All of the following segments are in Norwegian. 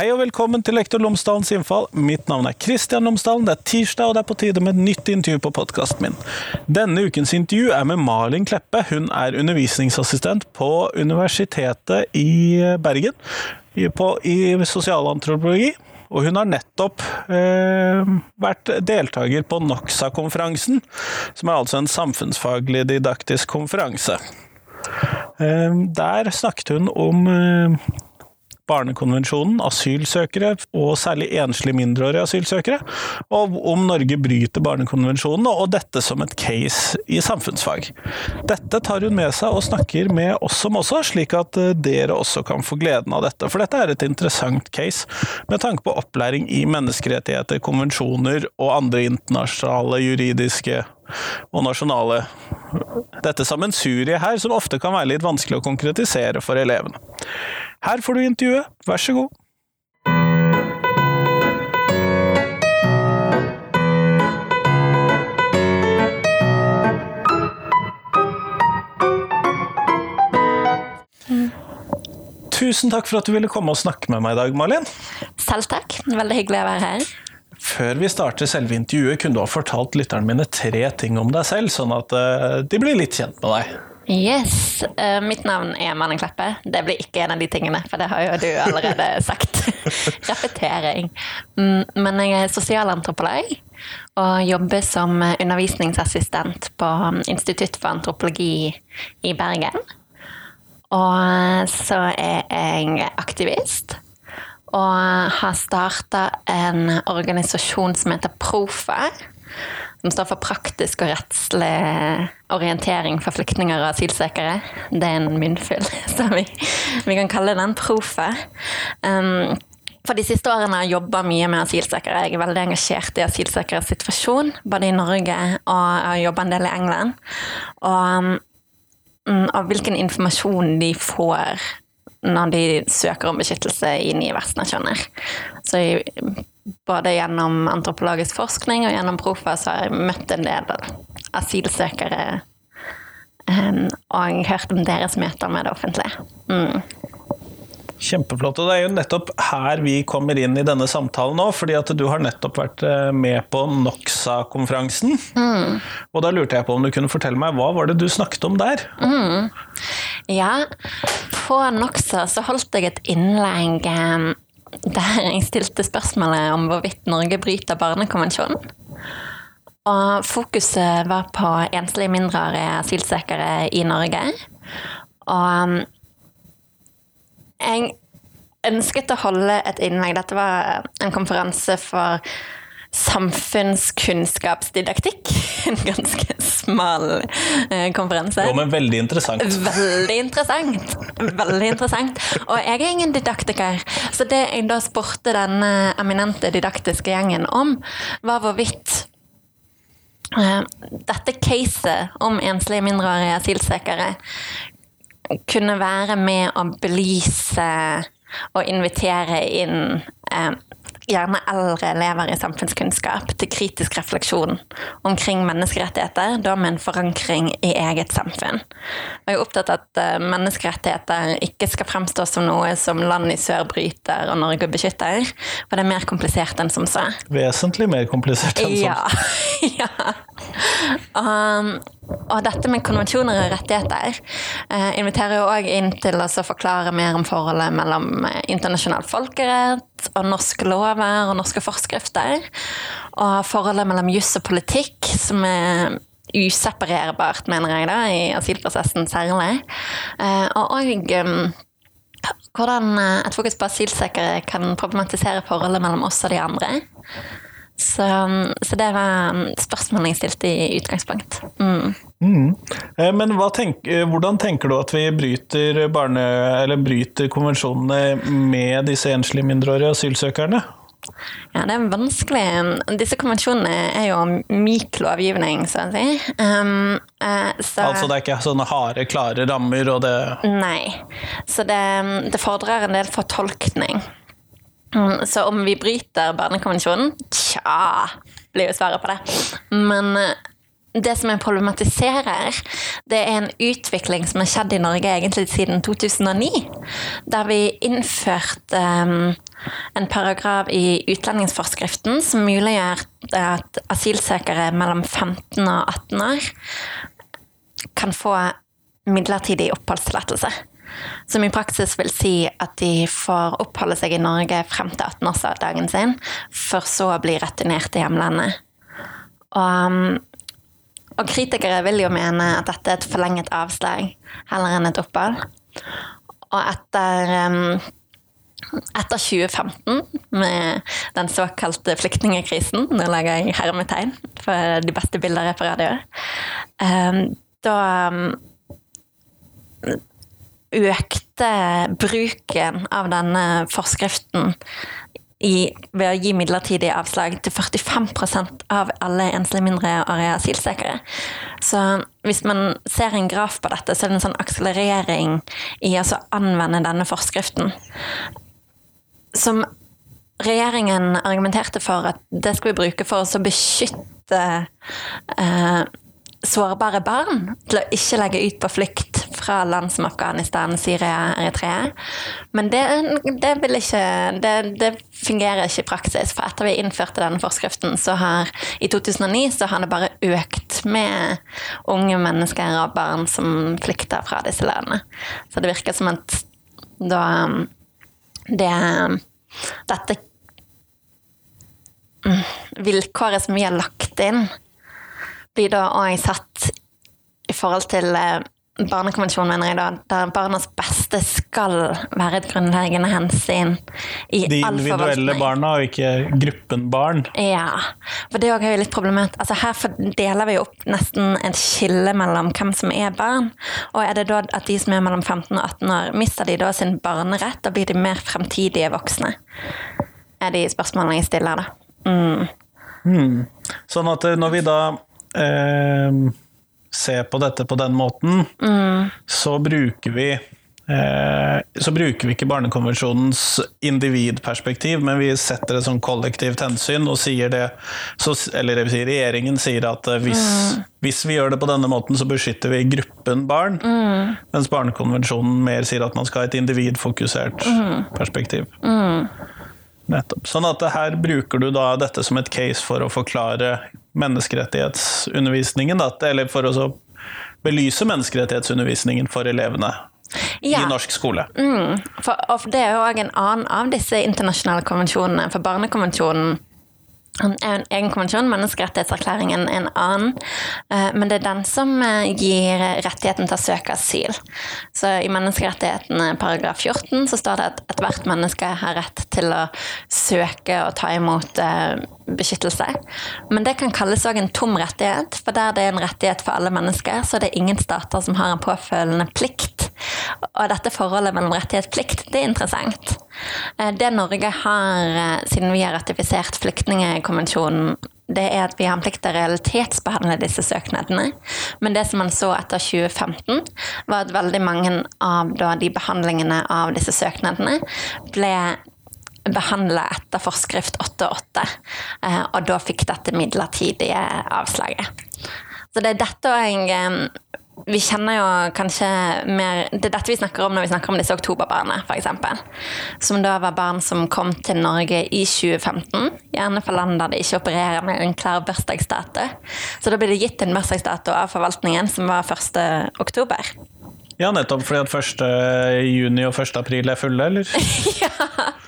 Hei og velkommen til Lektor Lomsdalens innfall. Mitt navn er Kristian Lomsdalen. Det er tirsdag, og det er på tide med et nytt intervju på podkasten min. Denne ukens intervju er med Malin Kleppe. Hun er undervisningsassistent på Universitetet i Bergen på, i sosialantropologi. Og hun har nettopp eh, vært deltaker på NOXA-konferansen, som er altså en samfunnsfaglig didaktisk konferanse. Eh, der snakket hun om eh, Barnekonvensjonen, asylsøkere, og særlig enslige mindreårige asylsøkere, og om Norge bryter Barnekonvensjonen, og dette som et case i samfunnsfag. Dette tar hun med seg og snakker med oss om også, slik at eh, dere også kan få gleden av dette. For dette er et interessant case med tanke på opplæring i menneskerettigheter, konvensjoner og andre internasjonale juridiske og nasjonale Dette sammensuriet her, som ofte kan være litt vanskelig å konkretisere for elevene. Her får du intervjuet, vær så god. Tusen takk for at du ville komme og snakke med meg i dag, Malin. Selv takk. Veldig hyggelig å være her. Før vi starter selve intervjuet, kunne du ha fortalt lytterne mine tre ting om deg selv, sånn at eh, de blir litt kjent med deg. Yes. Uh, mitt navn er Malin Kleppe. Det blir ikke en av de tingene, for det har jo du allerede sagt. Repetering. Mm, men jeg er sosialantropolog og jobber som undervisningsassistent på Institutt for antropologi i Bergen. Og så er jeg aktivist. Og har starta en organisasjon som heter Profa som står for praktisk og rettslig orientering for flyktninger og asylsøkere. Det er en munnfull, så vi, vi kan kalle den Profe. Um, for de siste årene har jeg jobba mye med asylsøkere. Jeg er veldig engasjert i asylsøkeres situasjon, både i Norge og har jobba en del i England. Og, um, og hvilken informasjon de får når de søker om beskyttelse i nye vertsnasjoner. Så både gjennom antropologisk forskning og gjennom Profa så har jeg møtt en del asylsøkere um, og hørt om deres møter med det offentlige. Mm. Kjempeflott. Og det er jo nettopp her vi kommer inn i denne samtalen nå, fordi at du har nettopp vært eh, med på NOXA-konferansen. Mm. Og da lurte jeg på om du kunne fortelle meg, hva var det du snakket om der? Mm. Ja, på NOXA så holdt jeg et innlegg der jeg stilte spørsmålet om hvorvidt Norge bryter Barnekonvensjonen. Og fokuset var på enslige mindreårige asylsøkere i Norge. Og jeg ønsket å holde et innlegg. Dette var en konferanse for samfunnskunnskapsdidaktikk. En ganske smal eh, konferanse. Jo, men veldig interessant. Veldig interessant. Veldig interessant. Og jeg er ingen didaktiker, så det jeg da spurte den eminente didaktiske gjengen om, var hvorvidt eh, dette caset om enslige mindreårige asylsøkere kunne være med å belyse og invitere inn eh, gjerne eldre elever i samfunnskunnskap til kritisk refleksjon omkring menneskerettigheter, da med en forankring i eget samfunn. Jeg er opptatt av at eh, menneskerettigheter ikke skal fremstå som noe som land i sør bryter og Norge beskytter, for det er mer komplisert enn som så. Vesentlig mer komplisert enn som så. Ja. ja. Um, og dette med konvensjoner og rettigheter eh, inviterer jo òg inn til å forklare mer om forholdet mellom eh, internasjonal folkerett og norske lover og norske forskrifter. Og forholdet mellom juss og politikk, som er useparerbart, mener jeg, da, i asylprosessen særlig. Eh, og òg um, hvordan eh, et fokus på asylsøkere kan problematisere forholdet mellom oss og de andre. Så, så, det var spørsmålet jeg stilte i utgangspunkt. Mm. Mm. Eh, men tenk, eh, hvordan tenker du at vi bryter, barne, bryter konvensjonene med disse enslige mindreårige asylsøkerne? Ja, det er vanskelig. Disse konvensjonene er jo myk lovgivning, så å si. Um, uh, så, altså det er ikke sånne harde, klare rammer og det Nei. Så det, det fordrer en del fortolkning. Mm, så om vi bryter Barnekonvensjonen? Tja, blir jo svaret på det. Men eh, det som jeg problematiserer, det er en utvikling som har skjedd i Norge egentlig siden 2009. Der vi innførte um, en paragraf i utlendingsforskriften som muliggjør at asylsøkere mellom 15 og 18 år kan få midlertidig oppholdstillatelse. Som i praksis vil si at de får oppholde seg i Norge frem til 18-årsdagen sin, for så å bli returnert til hjemlandet. Og, og, kritikere vil jo mene at dette er et forlenget avslag heller enn et opphold. Og etter um, etter 2015, med den såkalte flyktningekrisen Nå lager jeg hermetegn for de beste bilder jeg på radio. Um, da um, økte bruken av denne forskriften i, ved å gi midlertidig avslag til 45 av alle enslige mindreårige asylsøkere. Så hvis man ser en graf på dette, så er det en sånn akselerering i å anvende denne forskriften. Som regjeringen argumenterte for at det skal vi bruke for å beskytte eh, sårbare barn til å ikke legge ut på flukt fra land som Afghanistan, Syria, Eritrea. Men det, det, ikke, det, det, fungerer ikke i praksis. For etter vi innførte denne forskriften, så har i 2009 så har det bare økt med unge mennesker og barn som flykter fra disse landene. Så det virker som at da det Dette mm, vilkåret som vi har lagt inn blir da òg satt i forhold til eh, Barnekonvensjonen, mener jeg da, der barnas beste skal være et grunnleggende hensyn i De individuelle barna, og ikke gruppen barn? Ja. For det er jo litt problemet. Altså, her deler vi opp nesten et skille mellom hvem som er barn. Og er det da at de som er mellom 15 og 18 år, mister de da sin barnerett, og blir de mer fremtidige voksne? Er de spørsmålene jeg stiller, da. Mm. Hmm. Sånn at eh, når vi da eh, ser på dette på den måten, mm. så bruker vi eh, så bruker vi ikke Barnekonvensjonens individperspektiv, men vi setter et sånn kollektivt hensyn og sier det så, Eller det vil si, regjeringen sier at eh, hvis, mm. hvis, vi gjør det på denne måten, så beskytter vi gruppen barn. Mm. Mens Barnekonvensjonen mer sier at man skal ha et individfokusert mm. perspektiv. Nettopp. Sånn at her bruker du da dette som et case for å forklare menneskerettighetsundervisningen, da, eller for å belyse menneskerettighetsundervisningen for elevene ja. i norsk skole. Mm, for, det er jo òg en annen av disse internasjonale konvensjonene. For Barnekonvensjonen en egen konvensjon, menneskerettighetserklæringen en annen. Eh, men det er den som eh, gir rettigheten til å søke asyl. Så i menneskerettighetene paragraf 14 så står det at ethvert menneske har rett til å søke og ta imot eh, beskyttelse. Men det kan kalles òg en tom rettighet, for der det er en rettighet for alle mennesker, så det er ingen stater som har en påfølgende plikt. Og dette forholdet mellom rettighet og plikt, det er interessant. Det Norge har, siden vi har ratifisert flyktningkonvensjonen, det er at vi har en plikt til å realitetsbehandle disse søknadene. Men det som man så etter 2015, var at veldig mange av de behandlingene av disse søknadene ble behandla etter forskrift 8.8, eh, og da fikk dette midlertidige avslaget. Så det er dette jeg vi kjenner jo kanskje mer Det er dette vi snakker om når vi snakker om disse oktoberbarna, f.eks. Som da var barn som kom til Norge i 2015. Gjerne fra land der de ikke opererer med en klar bursdagsdato. Så da ble det gitt en bursdagsdato av forvaltningen som var 1. oktober. Ja, nettopp fordi at 1. juni og 1. april er fulle, eller? ja.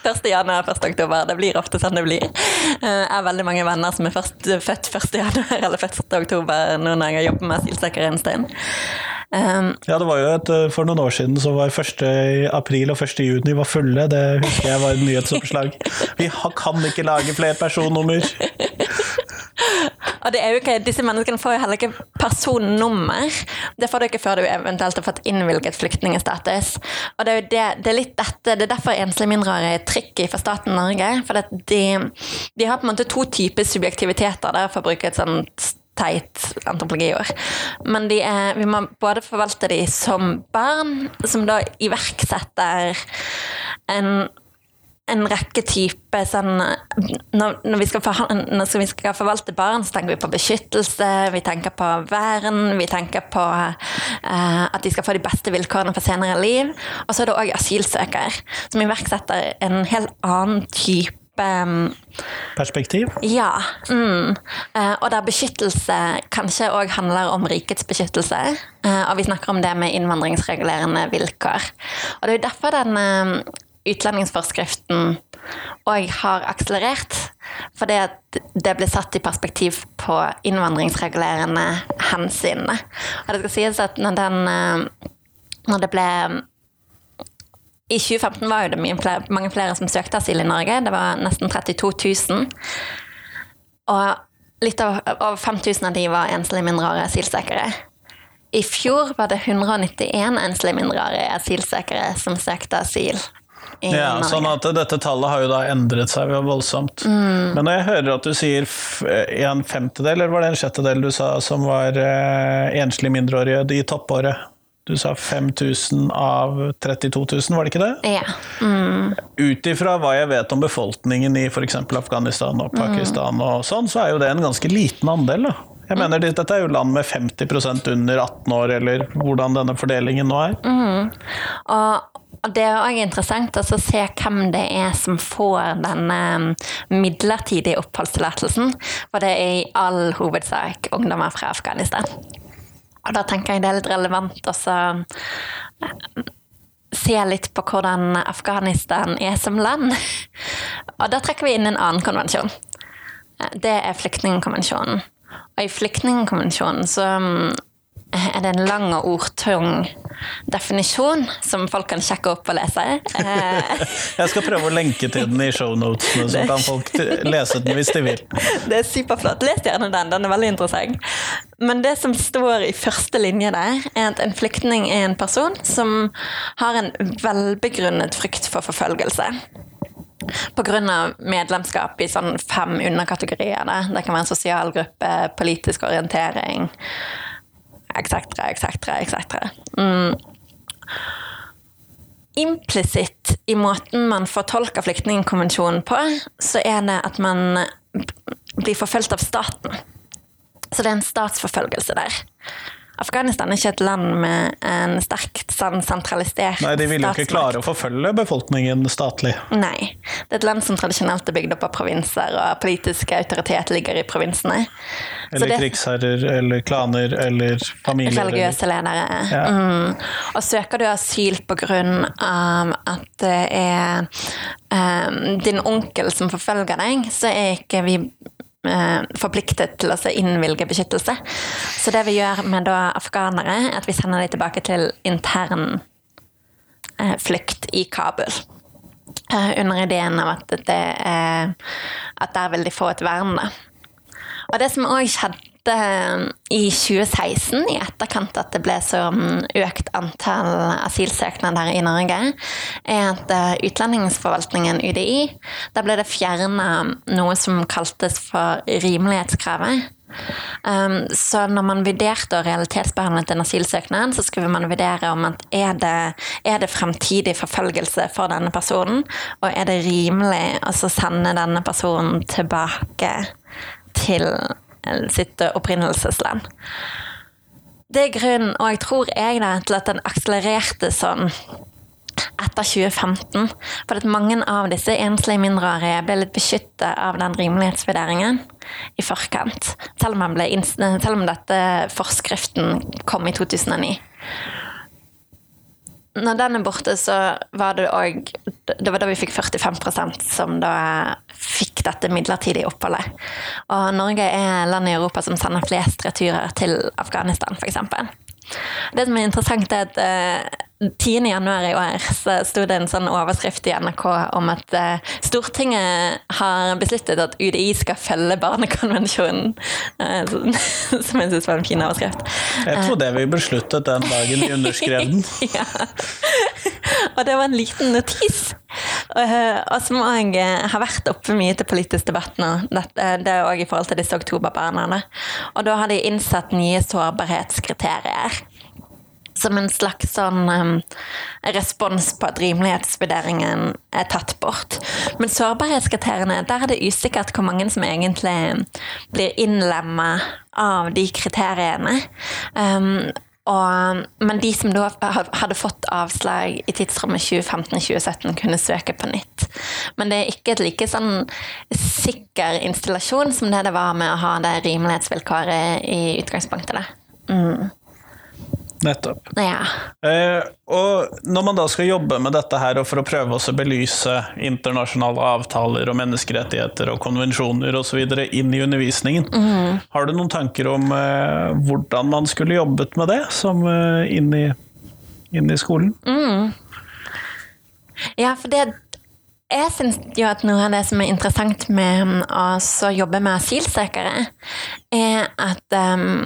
1. januar, 1. oktober. Det blir ofte sånn det blir. Eh, jeg har veldig mange venner som er først, født 1. januar eller 1. oktober nå når jeg har jobbet med asylsøkere en stund. Um, ja, det var jo et, eh, For noen år siden så var 1. april og 1. juni var fulle. Det husker jeg var et nyhetsoppslag. Vi kan ikke lage flerpersonnummer! Og det er jo ikke, Disse menneskene får jo heller ikke personnummer. Det får du ikke før du eventuelt har fått innvilget flyktningstatus. Og det er jo det, det er litt dette, det er derfor enslige mindreårige er tricky for staten Norge. For de, de, har på en måte to typer subjektiviteter, der, for å bruke et sånt teit antropologiord. Men er, vi må både forvalte de som barn, som da iverksetter en en rekke typer sånn når, når, vi skal forhan- når vi skal forvalte barn, så tenker vi på beskyttelse, vi tenker på vern, vi tenker på eh, at de skal få de beste vilkårene for senere liv. Og så er det òg asylsøker, som iverksetter en helt annen type mm, Perspektiv? ja. Mm. Eh, og der beskyttelse kanskje òg handler om rikets beskyttelse. Eh, og vi snakker om det med innvandringsregulerende vilkår. Og det er jo derfor den eh, utlendingsforskriften òg har akselerert. Fordi det ble satt i perspektiv på innvandringsregulerende hensyn. Og det skal sies at når den eh, Når det ble i 2015 var det mange flere som søkte asyl i Norge. Det var nesten 32 000. Og litt over 5000 av de var enslige mindreårige asylsøkere. I fjor var det 191 enslige mindreårige asylsøkere som søkte asyl Ja, sånn at dette tallet har jo da endret seg voldsomt. Men når jeg hører at du sier f- en femtedel, eller var det en sjettedel du sa, som var eh, enslige mindreårige i toppåret? Du sa 5000 av 32 000, var det ikke det? Ja. Mm. Ut ifra hva jeg vet om befolkningen i f.eks. Afghanistan og Pakistan, og sånn, så er jo det en ganske liten andel. da. Jeg mener, Dette er jo land med 50% under 18 år, eller hvordan denne fordelingen nå er. Og og det er òg interessant å se hvem det er som får denne mm, midlertidige oppholdstillatelsen. For det er i all hovedsak ungdommer fra Afghanistan. Og da tenker jeg det er litt relevant også eh, se litt på hvordan Afghanistan er som land. Og da trekker vi inn en annen konvensjon. Eh, Det er flyktningkonvensjonen. Og i flyktningkonvensjonen så mm, er det en lang og ordtung definisjon som folk kan sjekke opp og lese. Eh, Jeg skal prøve å lenke til den i shownotene, så kan folk lese den hvis de vil. Det er superflott. Les gjerne den, den er veldig interessant. Men det som står i første linje der, er at en flyktning er en person som har en velbegrunnet frykt for forfølgelse. Pga. medlemskap i sånn fem underkategorier. Det, det kan være en sosial gruppe, politisk orientering etc., etc., etc. Implisitt i måten man fortolker flyktningkonvensjonen på, så er det at man blir forfulgt av staten. Så det er en statsforfølgelse der. Afghanistan er ikke et land med en sterkt sentralisert statsmakt. Nei, De vil jo ikke klare å forfølge befolkningen statlig. Nei. Det er et land som tradisjonelt er bygd opp av provinser, og politisk autoritet ligger i provinsene. Eller det- krigsherrer, eller klaner, eller familier. eller- religiøse ledere. Ja. Mm. Og søker du asyl på grunn av at det er um, din onkel som forfølger deg, så er ikke vi forpliktet til å innvilge beskyttelse. Så det vi gjør med afghanere, er at vi sender dem tilbake til intern eh, flukt i Kabul. Eh, under ideen av at, er, at der vil de få et vern. Og det som òg skjedde i 2016, i etterkant at det ble så mm, økt antall asylsøknader i Norge, er at eh, utlendingsforvaltningen, UDI, da ble det fjerna noe som kaltes for rimelighetskravet. Um, så når man vurderte og realitetsbehandlet en asylsøknad, så skulle man vurdere om at er det, er det fremtidig forfølgelse for denne personen, og er det rimelig å sende denne personen tilbake til eh, sitt opprinnelsesland. Det er grunnen, og jeg tror jeg da, til at den akselererte sånn etter 2015. For at mange av disse enslige mindreårige ble litt beskyttet av den rimelighetsvurderingen i forkant. Selv om, ble selv om dette forskriften kom i 2009. Når den er borte, så var det òg Det var da vi fikk 45% som da fikk dette midlertidige oppholdet. Og Norge er landet i Europa som sender flest returer til Afghanistan, f.eks. Det som er interessant, er at eh, 10. januar i år så sto det en sånn overskrift i NRK om at uh, Stortinget har besluttet at UDI skal følge Barnekonvensjonen. Uh, som jeg syns var en fin overskrift. Jeg trodde vi besluttet den dagen vi underskrev den. ja. Og det var en liten notis. eh, Og som òg har vært oppe mye til politisk debatt nå. Det er òg i forhold til disse oktoberbarna. Og da har de innsatt nye sårbarhetskriterier. som en slags sånn um, respons på at rimelighetsvurderingen er tatt bort. Men sårbarhetskriteriene, der er det usikkert hvor mange som egentlig blir innlemma av de kriteriene. Um, og, men de som da hadde fått avslag i tidsrommet 2015-2017, kunne søke på nytt. Men det er ikke et like sånn sikker installasjon som det det var med å ha det rimelighetsvilkåret i utgangspunktet. Mm. Nettopp. Ja. Eh, og når man da skal jobbe med dette her, og for å prøve å belyse internasjonale avtaler og menneskerettigheter og konvensjoner osv. inn i undervisningen, mm. har du noen tanker om eh, hvordan man skulle jobbet med det som eh, inn, i, inn, i, skolen? Mm. Ja, for det jeg syns jo at noe av det som er interessant med å jobbe med asylsøkere, er at um,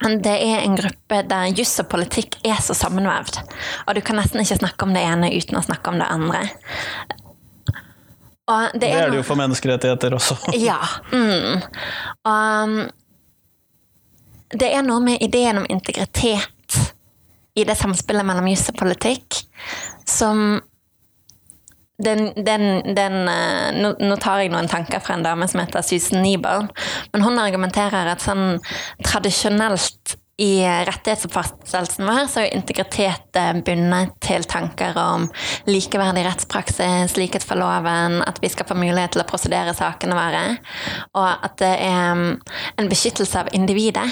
det er en gruppe der juss og politikk er så sammenvevd. Og du kan nesten ikke snakke om det ene uten å snakke om det andre. Det, det, er det jo for menneskerettigheter også. ja. Mm. Og det er noe med ideen om integritet i det samspillet mellom juss og politikk som den, den, den, eh, nå, nå, tar jeg noen tanker fra en dame som heter Susan Niebull. Men hun argumenterer at sånn tradisjonelt i rettighetsoppfattelsen vår så er integritet eh, bundet til tanker om likeverdig rettspraksis, likhet for loven, at vi skal få mulighet til å prosedere sakene våre, og at det er mm, en beskyttelse av individet.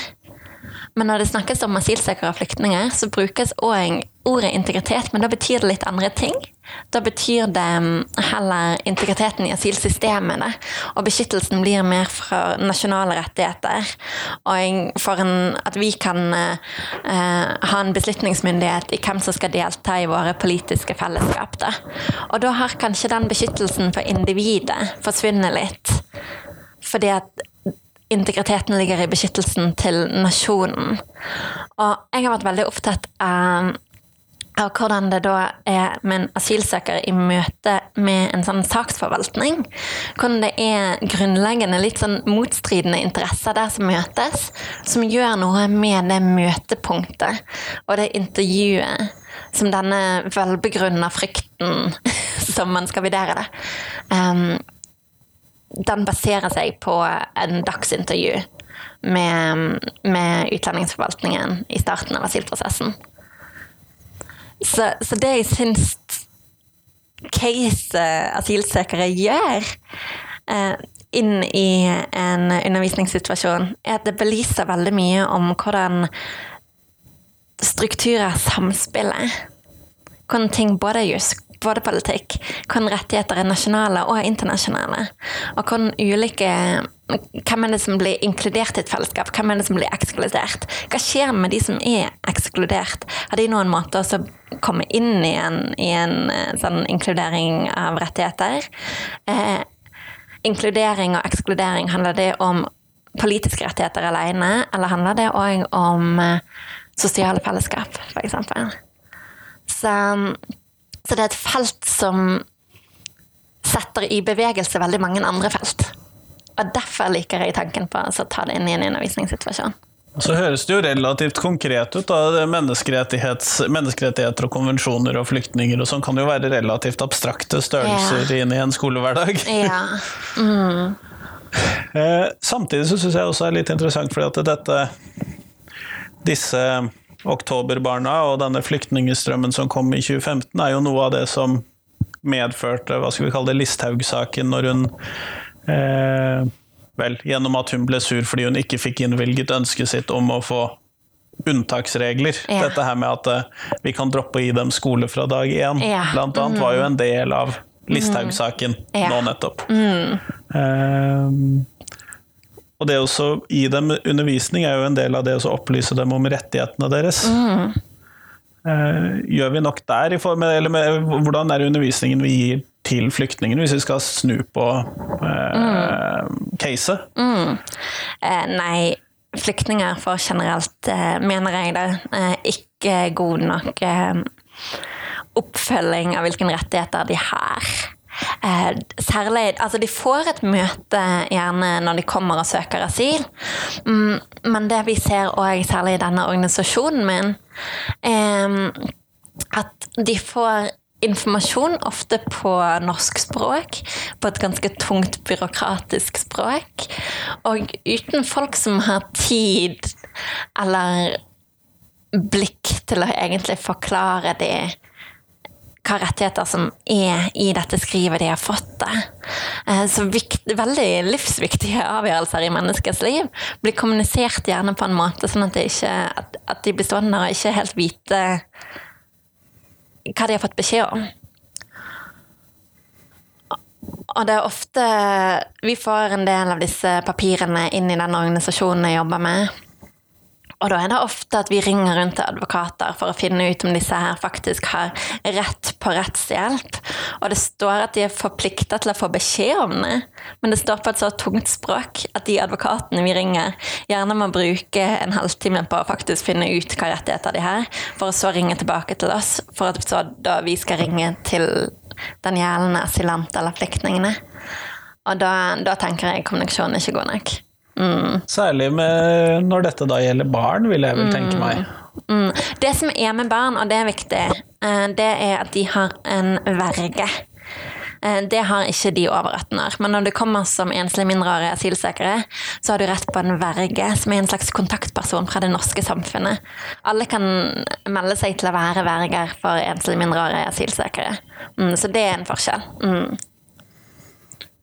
Men når det snakkes om asylsøkere og flyktninger, så brukes òg ordet integritet, men da betyr det litt andre ting. Da betyr det mm, heller integriteten i asylsystemene, og beskyttelsen blir mer fra nasjonale rettigheter. Og for en, at vi kan eh, ha en beslutningsmyndighet i hvem som skal delta i våre politiske fellesskap. Da. Og da har kanskje den beskyttelsen for individet forsvunnet litt. Fordi at integriteten ligger i beskyttelsen til nasjonen. Og jeg har vært veldig opptatt av, av hvordan det da er med en asylsøker i møte med en sånn saksforvaltning. Hvordan det er grunnleggende litt sånn motstridende interesser der som møtes, som gjør noe med det møtepunktet og det intervjuet som denne velbegrunna frykten som man skal vurdere det. Um, den baserer seg på en dagsintervju med, med utlendingsforvaltningen i starten av asylprosessen. Så, så det jeg syns case asylsøkere gjør eh, inn i en undervisningssituasjon, er at det belyser veldig mye om hvordan strukturer samspiller. Hvordan ting både er just både politikk, hvordan rettigheter er nasjonale og internasjonale. Og hvordan ulike Hvem er det som blir inkludert i et fellesskap? Hvem er det som blir ekskludert? Hva skjer med de som er ekskludert? Har de noen måte å komme inn i en, i en eh, sånn inkludering av rettigheter? Eh, inkludering og ekskludering, handler det om politiske rettigheter alene, eller handler det òg om eh, sosiale fellesskap, f.eks.? Så så det er et felt som setter i bevegelse veldig mange andre felt. Og derfor liker jeg tanken på å ta det inn i en undervisningssituasjon. Så høres det jo relativt konkret ut. da, Menneskerettigheter og konvensjoner og flyktninger og sånn kan jo være relativt abstrakte størrelser ja. inn i en skolehverdag. Ja. Mm. Eh, samtidig så syns jeg også er litt interessant, fordi at dette disse oktoberbarna og denne flyktningstrømmen som kom i 2015, er jo noe av det som medførte hva skal vi kalle det, Listhaug-saken, når hun eh, Vel, gjennom at hun ble sur fordi hun ikke fikk innvilget ønsket sitt om å få unntaksregler. Ja. Dette her med at uh, vi kan droppe å gi dem skole fra dag én, ja. blant annet, mm. var jo en del av Listhaug-saken mm. ja. nå nettopp. Mm. Uh, og det å gi dem undervisning er jo en del av det å opplyse dem om rettighetene deres. Mm. Eh, gjør vi nok der? Eller med, hvordan er undervisningen vi gir til flyktningene, hvis vi skal snu på eh, mm. caset? Mm. Eh, nei, flyktninger får generelt, eh, mener jeg det, eh, ikke god nok eh, oppfølging av hvilke rettigheter de har. Eh, særlig Altså, de får et møte gjerne når de kommer og søker asyl, mm, men det vi ser òg særlig i denne organisasjonen min, eh, at de får informasjon, ofte på norsk språk, på et ganske tungt byråkratisk språk. Og uten folk som har tid eller blikk til å egentlig forklare de hva rettigheter som er i dette skrivet de har fått. det. Eh, så vikt, veldig livsviktige avgjørelser i menneskets liv blir kommunisert gjerne på en måte sånn at, ikke, at, at de blir stående og ikke helt vite hva de har fått beskjed om. Og det er ofte Vi får en del av disse papirene inn i den organisasjonen jeg jobber med. Og da er det ofte at vi ringer rundt til advokater for å finne ut om disse her faktisk har rett på rettshjelp. Og det står at de er forplikta til å få beskjed om det, men det står på et så tungt språk at de advokatene vi ringer, gjerne må bruke en halvtime på å faktisk finne ut hva rettigheter de har, for å så ringe tilbake til oss, for at så da vi skal ringe til den gjeldende asylant eller flyktningene. Og da, da tenker jeg kommunikasjonen er ikke god nok. Mm. Særlig med, når dette da gjelder barn, vil jeg vel tenke meg. Mm. Det som er med barn, og det er viktig, eh, det er at de har en verge. Eh, det har ikke de over 18 år. Men når du kommer som enslige mindreårige asylsøkere, så har du rett på en verge, som er en slags kontaktperson fra det norske samfunnet. Alle kan melde seg til å være verger for enslige mindreårige asylsøkere. Mm, så det er en forskjell.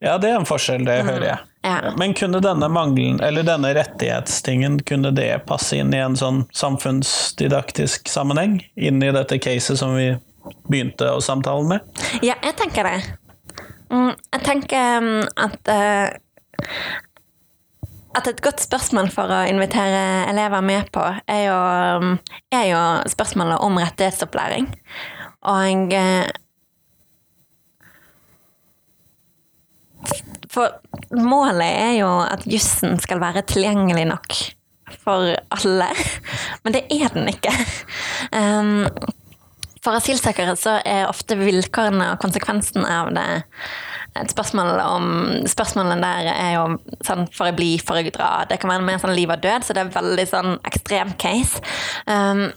Ja, det er en forskjell, det hører jeg. Ja. Men kunne denne mangelen, eller denne rettighetstingen, kunne det passe inn i en sånn samfunnsdidaktisk sammenheng? Inn i dette caset som vi begynte å samtale med? Ja, jeg tenker det. Mm, jeg tenker mm, at uh, at et godt spørsmål for å invitere elever med på, er jo, mm, er jo spørsmålet om rettighetsopplæring. Og For målet er jo at jussen skal være tilgjengelig nok for alle, men det er den ikke. Um, for asylsøkere så er ofte vilkårene og konsekvensen av det et spørsmål om Spørsmålene der er jo sånn får jeg bli, får jeg dra? Det kan være mer sånn liv og død, så det er veldig sånn ekstrem case. Um,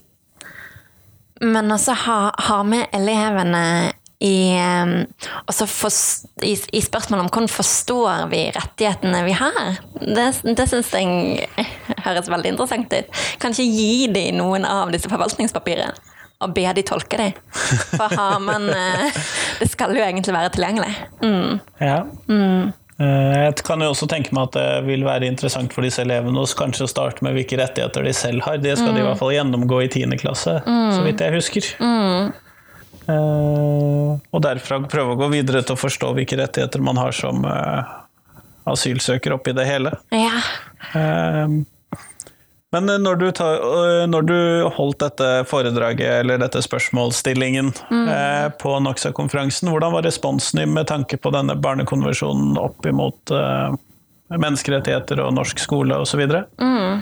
men også ha, ha med elevene i, ehm, for, i, i, spørsmålet om hvordan forstår vi rettighetene vi har. Det, det syns jeg høres veldig interessant ut. Kanskje gi dem noen av disse forvaltningspapirene og be de tolke dem. For har man eh, Det skal jo egentlig være tilgjengelig. Mm. Ja. Mm. Eh, jeg kan jo også tenke meg at det vil være interessant for disse elevene å kanskje starte med hvilke rettigheter de selv har. Det skal mm. de i mm. hvert fall gjennomgå i 10. klasse, mm. så vidt jeg husker. Mm. Eh, og derfra prøve å gå videre til å forstå hvilke rettigheter man har som eh, asylsøker oppi det hele. Ja. Eh, men når du, tar, når du, holdt dette foredraget, eller dette spørsmålsstillingen, mm. på Noxa-konferansen, hvordan var responsen din med tanke på denne barnekonvensjonen opp imot menneskerettigheter og norsk skole osv.? Mm.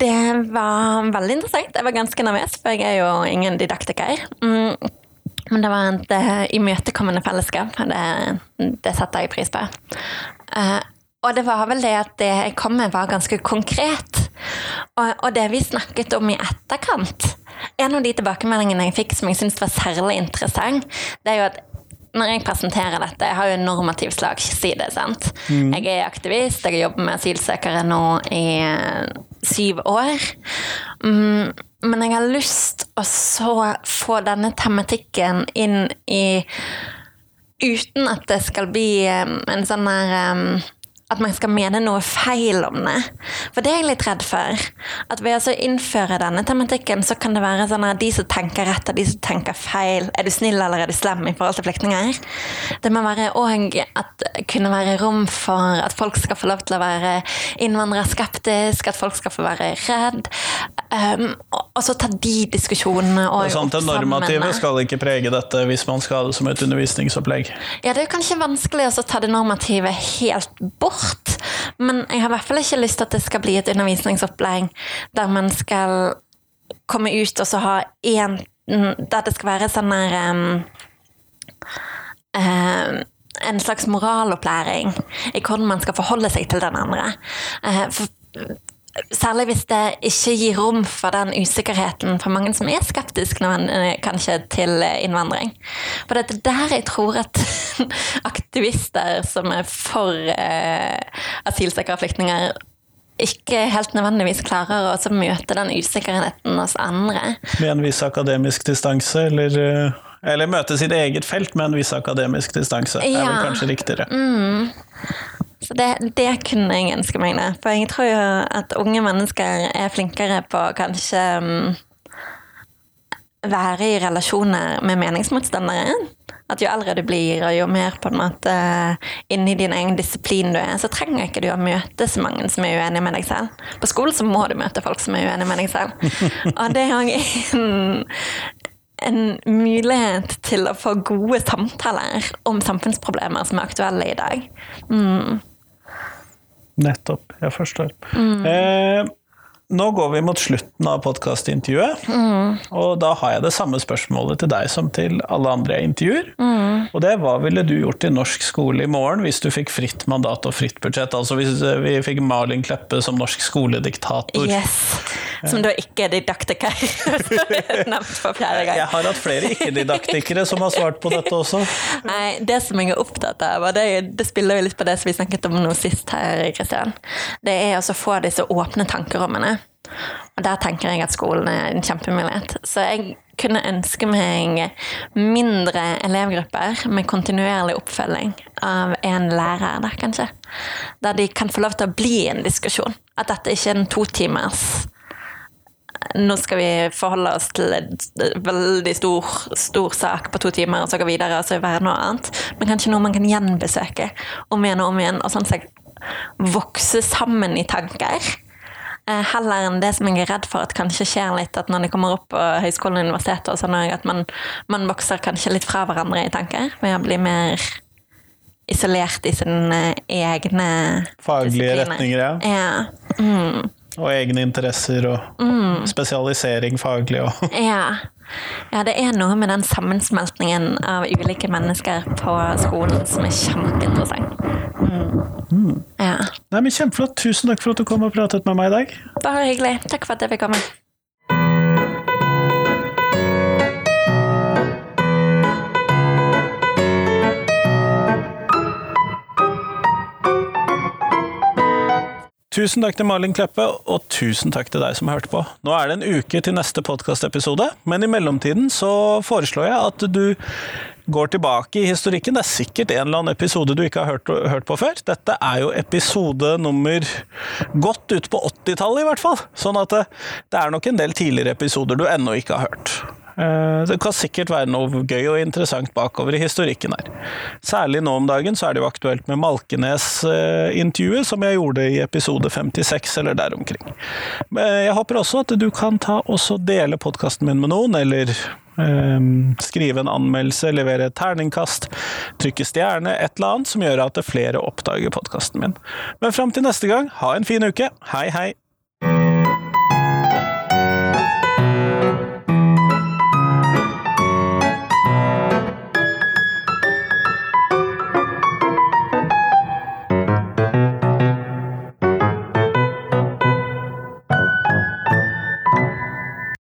Det var veldig interessant. Jeg var ganske nervøs, for jeg er jo ingen didaktiker. Mm. Men det var et uh, imøtekommende fellesskap. Det, det setter jeg pris på. Uh, og det var vel det at det jeg kom med, var ganske konkret. Og, og, det vi snakket om i etterkant En av de tilbakemeldingene jeg fikk som jeg syntes var særlig interessant, det er jo at når jeg presenterer dette Jeg har jo en normativ slagside. sant? Mm. Jeg er aktivist, jeg jobber med asylsøkere nå i uh, syv år. Mm, men jeg har lyst å så få denne tematikken inn i Uten at det skal bli um, en sånn der um, at man skal mene noe feil om det. For det er jeg litt redd for. At ved å innføre denne tematikken, så kan det være sånn at de som tenker rett, og de som tenker feil Er du snill eller er du slem i forhold til flyktninger? Det må være òg at kunne være rom for at folk skal få lov til å være innvandrerskeptisk, at folk skal få være redd. Um, og så ta de diskusjonene og Det er sant, Det normative skal ikke prege dette hvis man skal ha det som et undervisningsopplegg. Ja, det er kanskje vanskelig å ta det normative helt bort bort. Men jeg har i hvert fall ikke lyst til at det skal bli et undervisningsopplæring der man skal komme ut og så ha én Der det skal være sånn der um, uh, En slags moralopplæring i hvordan man skal forholde seg til den andre. Uh, for Særlig hvis det ikke gir rom for den usikkerheten for mange som er skeptiske kanskje til innvandring. For det er der jeg tror at aktivister som er for eh, asylsøkere og flyktninger, ikke helt nødvendigvis klarer å møte den usikkerheten hos andre. Med en viss akademisk distanse, eller, eh, eller møte sitt eget felt med en viss akademisk distanse, ja. er vel kanskje riktigere. Mm. Så det, det, kunne jeg ønske meg. Det. For jeg tror jo at unge mennesker er flinkere på å kanskje um, være i relasjoner med meningsmotstandere. At jo eldre du blir, og jo mer på en måte inni din egen disiplin du er, så trenger ikke du å møte så mange som er uenige med deg selv. På skolen så må du møte folk som er uenige med deg selv. Og det er en, en mulighet til å få gode samtaler om samfunnsproblemer som er aktuelle i dag. Mm. Nettopp. Jeg forstår. Mm. Eh, nå går vi mot slutten av podkastintervjuet, mm. og da har jeg det samme spørsmålet til deg som til alle andre jeg intervjuer. Mm. Og det hva ville du gjort i norsk skole i morgen hvis du fikk fritt mandat og fritt budsjett? Altså hvis vi fikk Malin Kleppe som norsk skolediktator. Yes. Som da ikke er didaktiker. Nevnt for fjerde gang. Jeg har hatt flere ikke-didaktikere som har svart på dette også. Nei, det som jeg er opptatt av, og det, det spiller jo litt på det som vi snakket om nå sist her, Kristian, det er å få disse åpne tankerommene. Og der tenker jeg at skolen er en kjempemulighet. Så jeg kunne ønske meg mindre elevgrupper med kontinuerlig oppfølging av en lærer der, kanskje. Der de kan få lov til å bli en diskusjon. At dette ikke er en totimers nå skal vi forholde oss til en veldig stor, stor, sak på to timer, og så gå videre, og så være noe annet. Men kanskje noe man kan gjenbesøke om igjen og om igjen, og sånn sett vokse sammen i tanker. Eh, heller enn det som jeg er redd for at kanskje skjer litt, at når det kommer opp på høyskolen og universitetet, og sånn, at man, man, vokser kanskje litt fra hverandre i tanker ved å bli mer isolert i sine egne Faglige retninger, ja. ja. Mm. Og egne interesser og mm. spesialisering faglig og ja. ja. det er noe med den sammensmeltningen av ulike mennesker på skolen som er kjempeinteressant. Mm. Mm. Ja. Nei, men Kjempeflott. Tusen takk for at du kom og pratet med meg i dag. Bare hyggelig. Takk for at jeg fikk komme. Tusen takk til Malin Kleppe, og tusen takk til deg som hørte på. Nå er det en uke til neste podkastepisode, men i mellomtiden så foreslår jeg at du går tilbake i historikken. Det er sikkert en eller annen episode du ikke har hørt, hørt på før. Dette er jo episode nummer godt ut på 80-tallet, i hvert fall. Sånn at det, det er nok en del tidligere episoder du ennå ikke har hørt. Eh, det kan sikkert være noe gøy og interessant bakover i historikken her. Særlig nå om dagen så er det jo aktuelt med Malkenes-intervjuet, som jeg gjorde i episode 56 eller der omkring. Jeg håper også at du kan ta også dele podkasten min med noen, eller um, skrive en anmeldelse, levere et terningkast, trykke stjerne, et eller annet som gjør at flere oppdager podkasten min. Men fram til neste gang, ha en fin uke. Hei, hei!